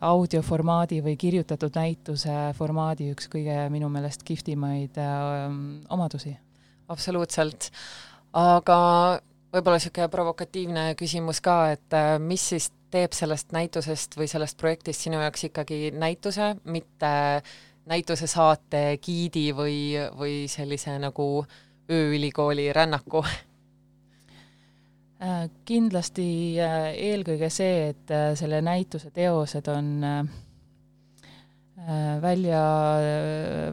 audioformaadi või kirjutatud näituse formaadi üks kõige minu meelest kihvtimaid omadusi. absoluutselt, aga võib-olla niisugune provokatiivne küsimus ka, et äh, mis siis teeb sellest näitusest või sellest projektist sinu jaoks ikkagi näituse, mitte näituse saate giidi või, või sellise nagu ööülikooli rännaku? Äh, kindlasti äh, eelkõige see, et äh, selle näituse teosed on välja,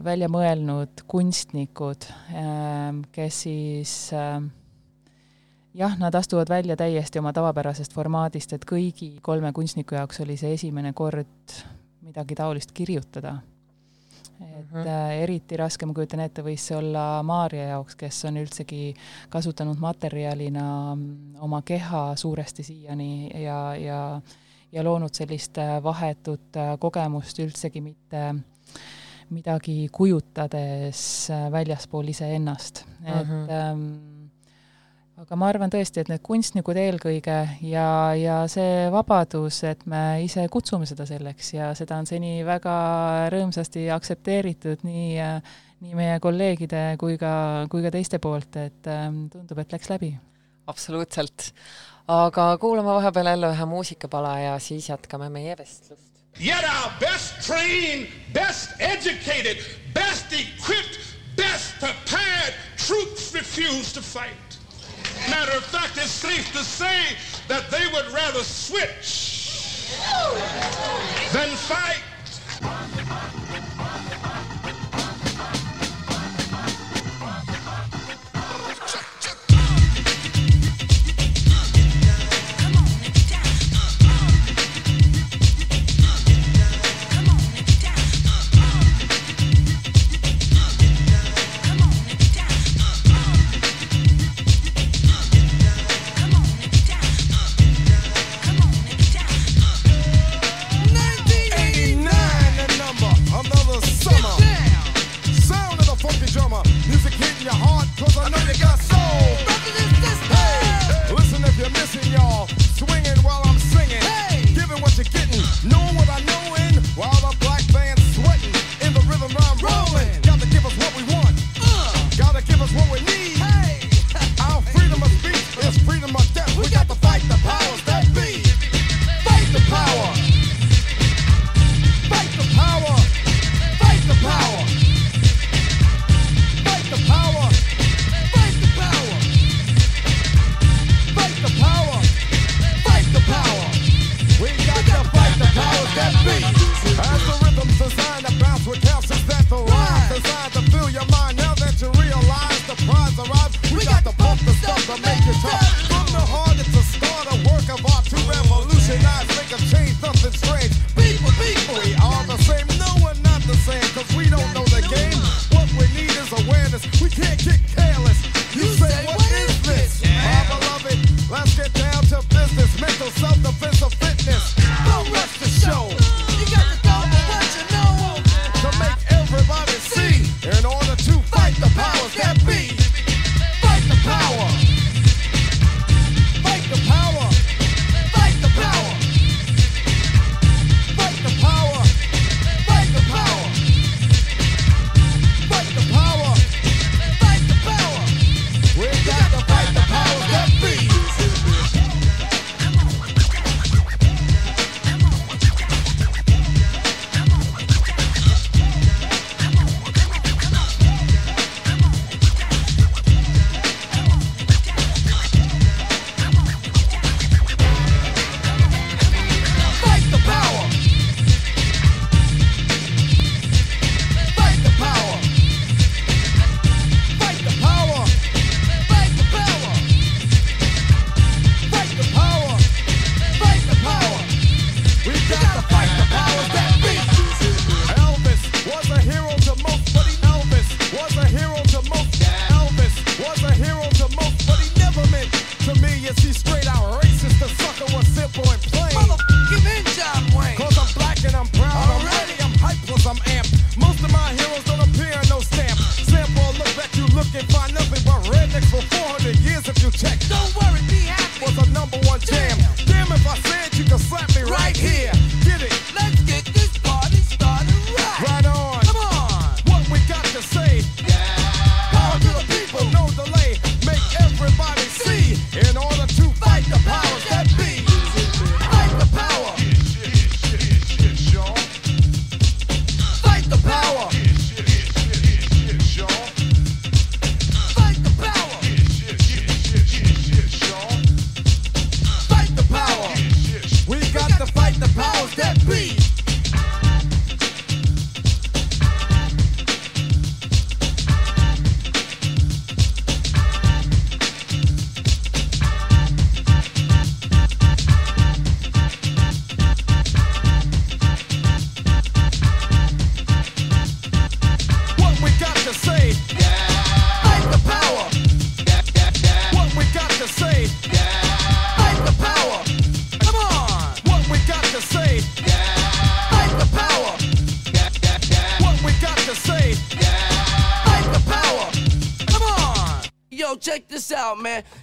välja mõelnud kunstnikud, kes siis jah, nad astuvad välja täiesti oma tavapärasest formaadist, et kõigi kolme kunstniku jaoks oli see esimene kord midagi taolist kirjutada. et mm -hmm. eriti raske, ma kujutan ette, võis see olla Maarja jaoks, kes on üldsegi kasutanud materjalina mm, oma keha suuresti siiani ja, ja ja loonud sellist äh, vahetut äh, kogemust üldsegi mitte midagi kujutades väljaspool iseennast, et mm -hmm. ähm, aga ma arvan tõesti, et need kunstnikud eelkõige ja, ja see vabadus, et me ise kutsume seda selleks ja seda on seni väga rõõmsasti aktsepteeritud nii, nii meie kolleegide kui ka, kui ka teiste poolt, et ähm, tundub, et läks läbi. absoluutselt. aga kuulame vahepeal jälle ühe muusikapala ja siis jätkame meie vestlust. Yet our best trained, best educated, best equipped, best prepared troops refuse to fight. Matter of fact, it's safe to say that they would rather switch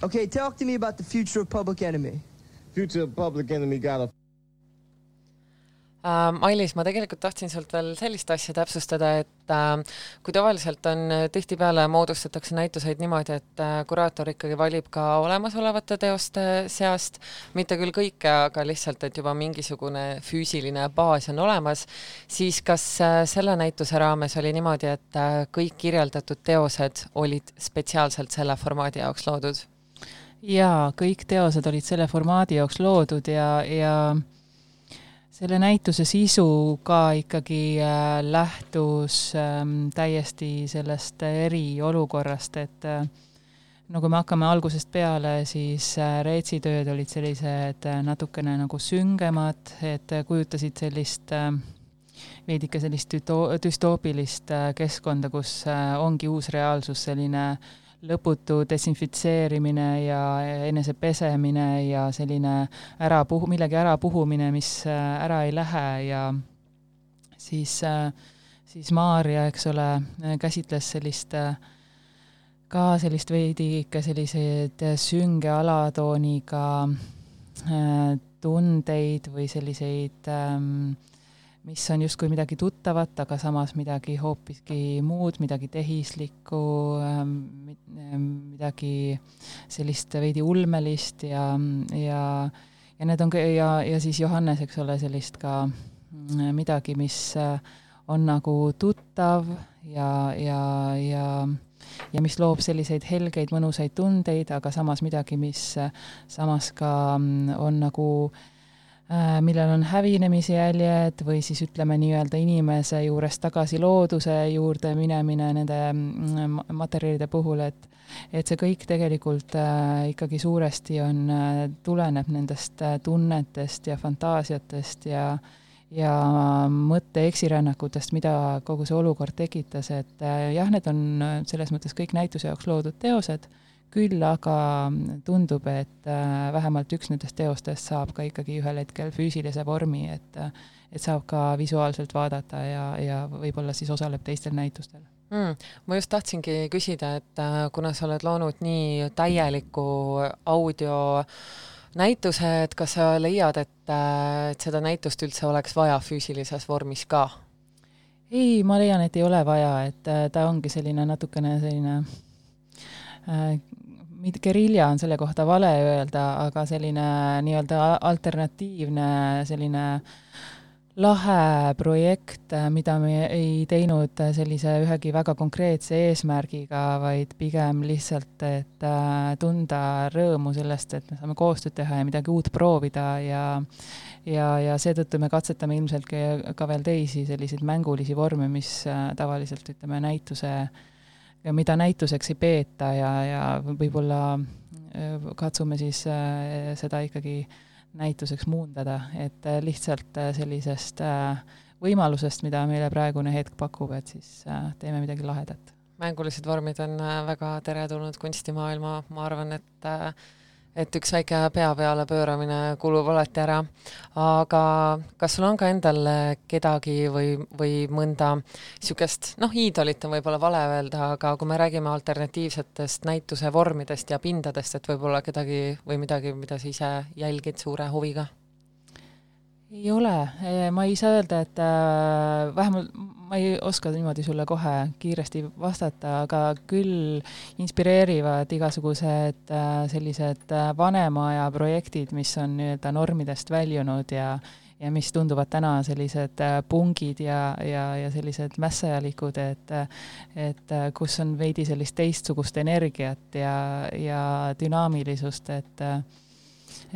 Okay, talk to me about the future of Public Enemy. Future of Public Enemy got a Äh, Mailis, ma tegelikult tahtsin sult veel sellist asja täpsustada, et äh, kui tavaliselt on, äh, tihtipeale moodustatakse näituseid niimoodi, et äh, kuraator ikkagi valib ka olemasolevate teoste seast, mitte küll kõike, aga lihtsalt, et juba mingisugune füüsiline baas on olemas, siis kas äh, selle näituse raames oli niimoodi, et äh, kõik kirjeldatud teosed olid spetsiaalselt selle formaadi jaoks loodud? Jaa, kõik teosed olid selle formaadi jaoks loodud ja, ja selle näituse sisu ka ikkagi äh, lähtus ähm, täiesti sellest eriolukorrast, et äh, no kui me hakkame algusest peale, siis äh, Reetsi tööd olid sellised äh, natukene nagu süngemad, et äh, kujutasid sellist äh, veidike sellist düstoopilist äh, keskkonda, kus äh, ongi uus reaalsus, selline lõputu desinfitseerimine ja enese pesemine ja selline ära puhu-, millegi ärapuhumine, mis äh, ära ei lähe ja siis, siis Maarja, eks ole, käsitles sellist äh, ka sellist veidi ikka selliseid sünge alatooniga äh, tundeid või selliseid ähm, mis on justkui midagi tuttavat, aga samas midagi hoopiski muud, midagi tehislikku, midagi sellist veidi ulmelist ja, ja, ja need on ka ja, ja siis Johannes, eks ole, sellist ka mm, midagi, mis on nagu tuttav ja, ja, ja ja mis loob selliseid helgeid mõnusaid tundeid, aga samas midagi, mis samas ka mm, on nagu äh, millel on hävinemise jäljed või siis ütleme nii-öelda inimese juurest tagasi looduse juurde minemine nende mm, materjalide puhul, et et see kõik tegelikult äh, ikkagi suuresti on äh,, tuleneb nendest äh, tunnetest ja fantaasiatest ja ja mõtte eksirännakutest, mida kogu see olukord tekitas, et äh, jah, need on äh, selles mõttes kõik näituse jaoks loodud teosed, küll aga tundub, et äh, vähemalt üks nendest teostest saab ka ikkagi ühel hetkel füüsilise vormi, et et saab ka visuaalselt vaadata ja, ja võib-olla siis osaleb teistel näitustel mm,. ma just tahtsingi küsida, et kuna sa oled loonud nii täieliku audio näituse, et kas sa leiad, et, et seda näitust üldse oleks vaja füüsilises vormis ka? ei, ma leian, et ei ole vaja, et ta ongi selline natukene selline äh, gerilja on selle kohta vale öelda, aga selline nii-öelda alternatiivne selline lahe projekt, mida me ei teinud sellise ühegi väga konkreetse eesmärgiga, vaid pigem lihtsalt, et äh, tunda rõõmu sellest, et me saame koostööd teha ja midagi uut proovida ja ja, ja seetõttu me katsetame ilmselt ka, veel teisi selliseid mängulisi vorme, mis äh, tavaliselt ütleme, näituse ja mida näituseks ei peeta ja, ja võib-olla äh, katsume siis seda ikkagi näituseks muundada, et äh, lihtsalt äh, sellisest äh, võimalusest, mida meile praegune hetk pakub, et siis teeme midagi lahedat. mängulised vormid on väga teretulnud kunstimaailma, ma arvan, et et üks väike pea peale pööramine kulub alati ära. aga kas sul on ka endal kedagi või, või mõnda niisugust, noh, iidolit on võib-olla vale öelda, aga kui me räägime alternatiivsetest näituse vormidest ja pindadest, et võib-olla kedagi või midagi, mida sa ise jälgid suure huviga? Ei ole, ma ei saa öelda, et äh, vähemalt ma ei oska niimoodi sulle kohe kiiresti vastata, aga küll inspireerivad igasugused äh, sellised äh, vanema aja projektid, mis on nii-öelda normidest väljunud ja ja mis tunduvad täna sellised äh, pungid ja, ja, ja sellised mässajalikud, et et äh, kus on veidi sellist teistsugust energiat ja, ja dünaamilisust, et äh,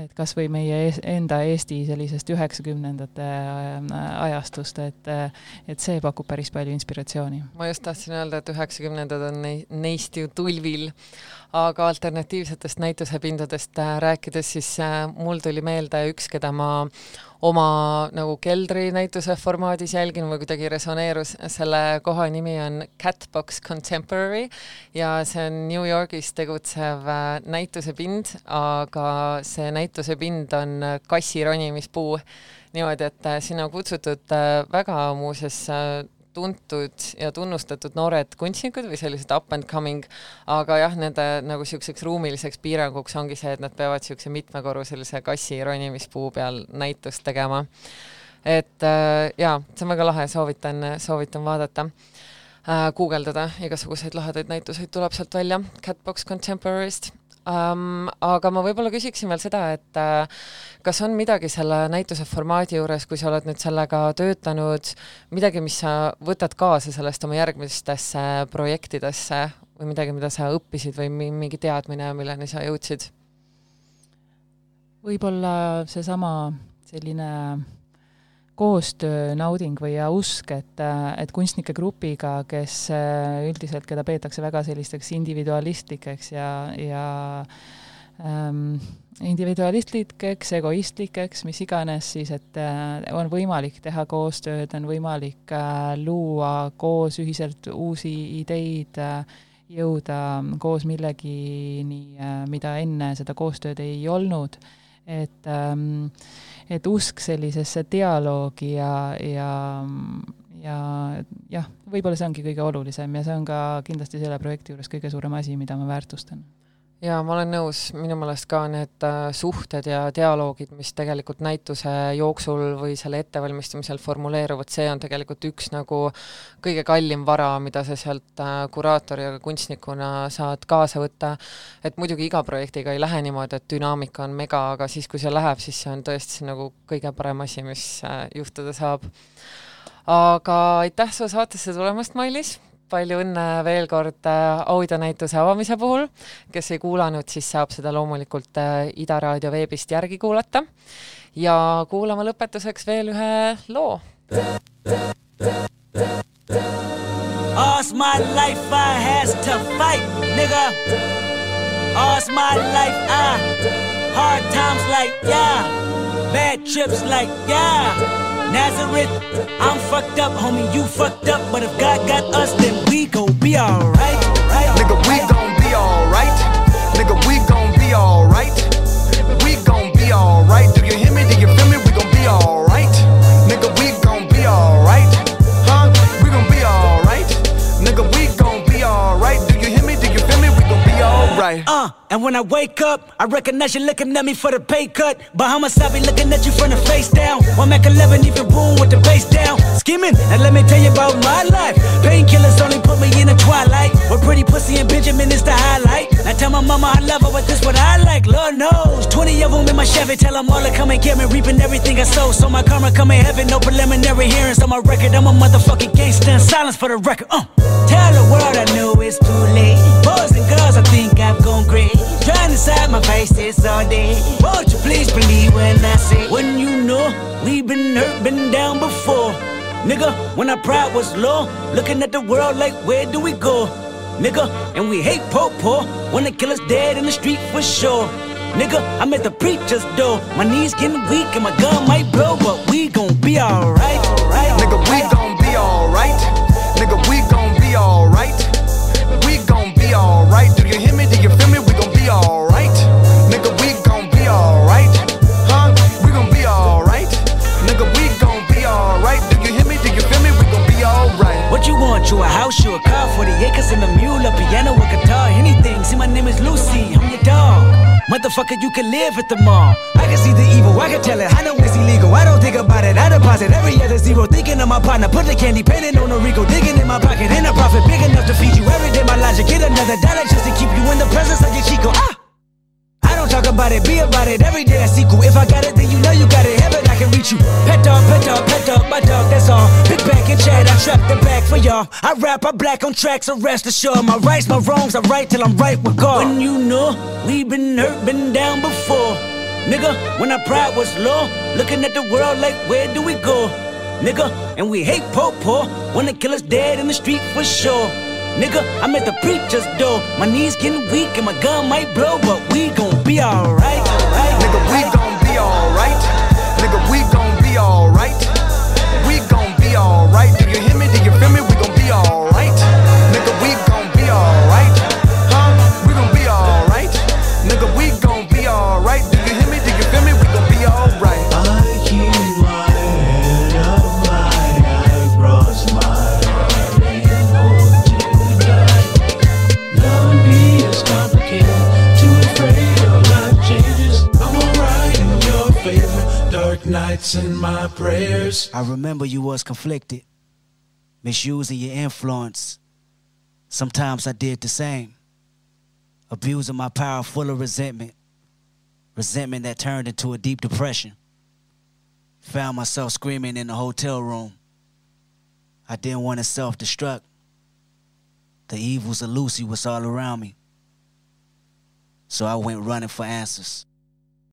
et kas või meie enda Eesti sellisest üheksakümnendate äh, ajastust, et et see pakub päris palju inspiratsiooni. ma just tahtsin öelda, et üheksakümnendad on nei-, neist ju tulvil, aga alternatiivsetest näitusepindadest äh, rääkides, siis äh, mul tuli meelde üks, keda ma oma nagu keldrinäituse formaadis jälgin või kuidagi resoneerus, selle koha nimi on Catbox Contemporary ja see on New Yorgis tegutsev äh, näitusepind, aga see näitusepind on kassironimispuu niimoodi, et sinna on kutsutud väga muuseas tuntud ja tunnustatud noored kunstnikud või sellised up and coming, aga jah, nende nagu niisuguseks ruumiliseks piiranguks ongi see, et nad peavad niisuguse mitmekorruselise kassi ronimispuu peal näitust tegema. et äh, jaa, see on väga lahe, soovitan, soovitan vaadata. Äh,, guugeldada, igasuguseid lahedaid näituseid tuleb sealt välja, Catbox Contemporary'st um,. Aga ma võib-olla küsiksin veel seda, et uh, kas on midagi selle näituse formaadi juures, kui sa oled nüüd sellega töötanud, midagi, mis sa võtad kaasa sellest oma järgmistesse projektidesse või midagi, mida sa õppisid või mingi teadmine, milleni sa jõudsid? võib-olla seesama selline koostöö, nauding või ja usk, et, et kunstnike grupiga, kes äh, üldiselt, keda peetakse väga sellisteks individualistlikeks ja, ja ähm, individualistlikeks, egoistlikeks, mis iganes siis, et äh, on võimalik teha koostööd, on võimalik äh, luua koos ühiselt uusi ideid äh,, jõuda koos millegini äh,, mida enne seda koostööd ei olnud, et ähm, et usk sellisesse dialoogi ja, ja, ja jah, võib-olla see ongi kõige olulisem ja see on ka kindlasti selle projekti juures kõige suurem asi, mida ma väärtustan jaa, ma olen nõus, minu meelest ka need äh, suhted ja dialoogid, mis tegelikult näituse jooksul või selle ettevalmistamisel formuleeruvad, see on tegelikult üks nagu kõige kallim vara, mida sa sealt äh, kuraatori ja kunstnikuna saad kaasa võtta. et muidugi iga projektiga ei lähe niimoodi, et dünaamika on mega, aga siis, kui see läheb, siis see on tõesti nagu kõige parem asi, mis äh, juhtuda saab. aga aitäh sulle saatesse tulemast, Mailis palju õnne veel kord äh, audionäituse avamise puhul. kes ei kuulanud, siis saab seda loomulikult äh, Ida Raadio veebist järgi kuulata. ja kuulame lõpetuseks veel ühe loo. All's my life I has to fight, nigga. All's my life I hard times like yeah, bad trips like yeah. Nazareth, I'm fucked up, homie, you fucked up. But if God got us, then we gon' be alright. Nigga, we gon' be alright. Nigga, we gon' be alright. We gon' be alright. Uh, and when I wake up, I recognize you looking at me for the pay cut. Bahamas, I be looking at you from the face down. One Mac 11, even boom with the bass down. Skimming, and let me tell you about my life. Painkillers only put me in the twilight. With pretty pussy and Benjamin is the highlight. I tell my mama I love her, but this what I like. Lord knows. 20 of them in my Chevy, tell them all to come and get me. Reaping everything I sow, so my karma come in heaven. No preliminary hearings on my record. I'm a motherfucking gangster. Silence for the record. Uh. Tell the world I know it's too late. Boys and girls, I think I've gone crazy. Trying to side my face this all day. Won't you please believe when I say, when you know we've been hurt, been down before. Nigga, when our pride was low, looking at the world like, where do we go? Nigga, and we hate po po, wanna kill us dead in the street for sure. Nigga, I'm at the preacher's door. My knees getting weak and my gun might blow, but we gon' be alright. Nigga, we gon' be alright. Nigga, we gon' be alright right? Do you hear me? You a house, you a car, 40 acres and a mule, a piano, a guitar, anything. See, my name is Lucy, I'm your dog. Motherfucker, you can live at the mall. I can see the evil, I can tell it. I know it's illegal. I don't think about it. I deposit every other zero. Thinking of my partner, put the candy painting on a Rico. Digging in my pocket, in a profit big enough to feed you every day. My logic, get another dollar just to keep you in the presence of your Chico. Ah! I don't talk about it, be about it. Every day I sequel. If I got it, then you know you got it. I can reach you. Pet dog, pet dog, pet dog, my dog, that's all. Big back and chat, I trap the back for y'all. I rap, I black on tracks, so rest assured. My rights, my wrongs, I right till I'm right with God. When you know we been hurt, been down before. Nigga, when our pride was low, looking at the world like, where do we go? Nigga, and we hate po po, wanna kill us dead in the street for sure. Nigga, I'm at the preacher's door. My knees getting weak and my gun might blow, but we gon' be alright. Nigga, we gon' be alright. Nigga, we gon' be alright. We gon' be alright. Nights and my prayers. I remember you was conflicted, misusing your influence. Sometimes I did the same, abusing my power full of resentment, resentment that turned into a deep depression. Found myself screaming in the hotel room. I didn't want to self destruct. The evils of Lucy was all around me. So I went running for answers.